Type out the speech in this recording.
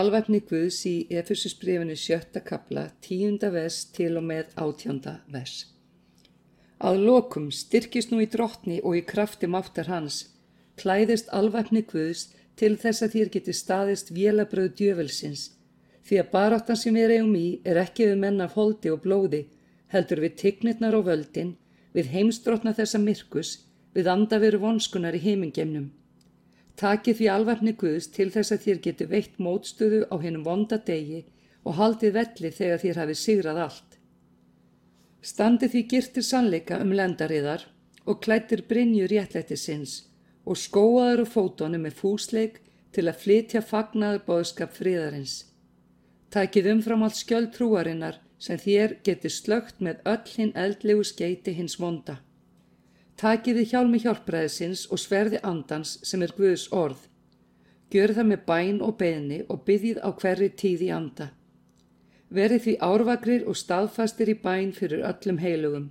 alvefni Guðs í Efesusbrifinu sjötta kapla, tíunda vers til og með átjönda vers. Að lokum styrkist nú í drottni og í krafti máttar hans, klæðist alvefni Guðs til þess að þér geti staðist vélabröð djöfelsins, því að baráttan sem við reyum í er ekki við menn af holdi og blóði, heldur við tignirnar og völdin, við heimstrotna þessa myrkus, við andaveru vonskunar í heimingemnum. Takið því alvarni Guðs til þess að þér getur veitt mótstöðu á hennum vonda degi og haldið velli þegar þér hafið sigrað allt. Standið því girtir sannleika um lendariðar og klættir brinjur réttlætti sinns og skóaður og fótónu með fúsleik til að flytja fagnaður bóðskap fríðarins. Takið umfram allt skjöld trúarinnar sem þér getur slögt með öll hinn eldlegu skeiti hins vonda. Takiði hjálmi hjálpræðisins og sverði andans sem er Guðs orð. Gjör það með bæn og beðni og byggðið á hverri tíð í anda. Verið því árvakrir og staðfastir í bæn fyrir öllum heilugum.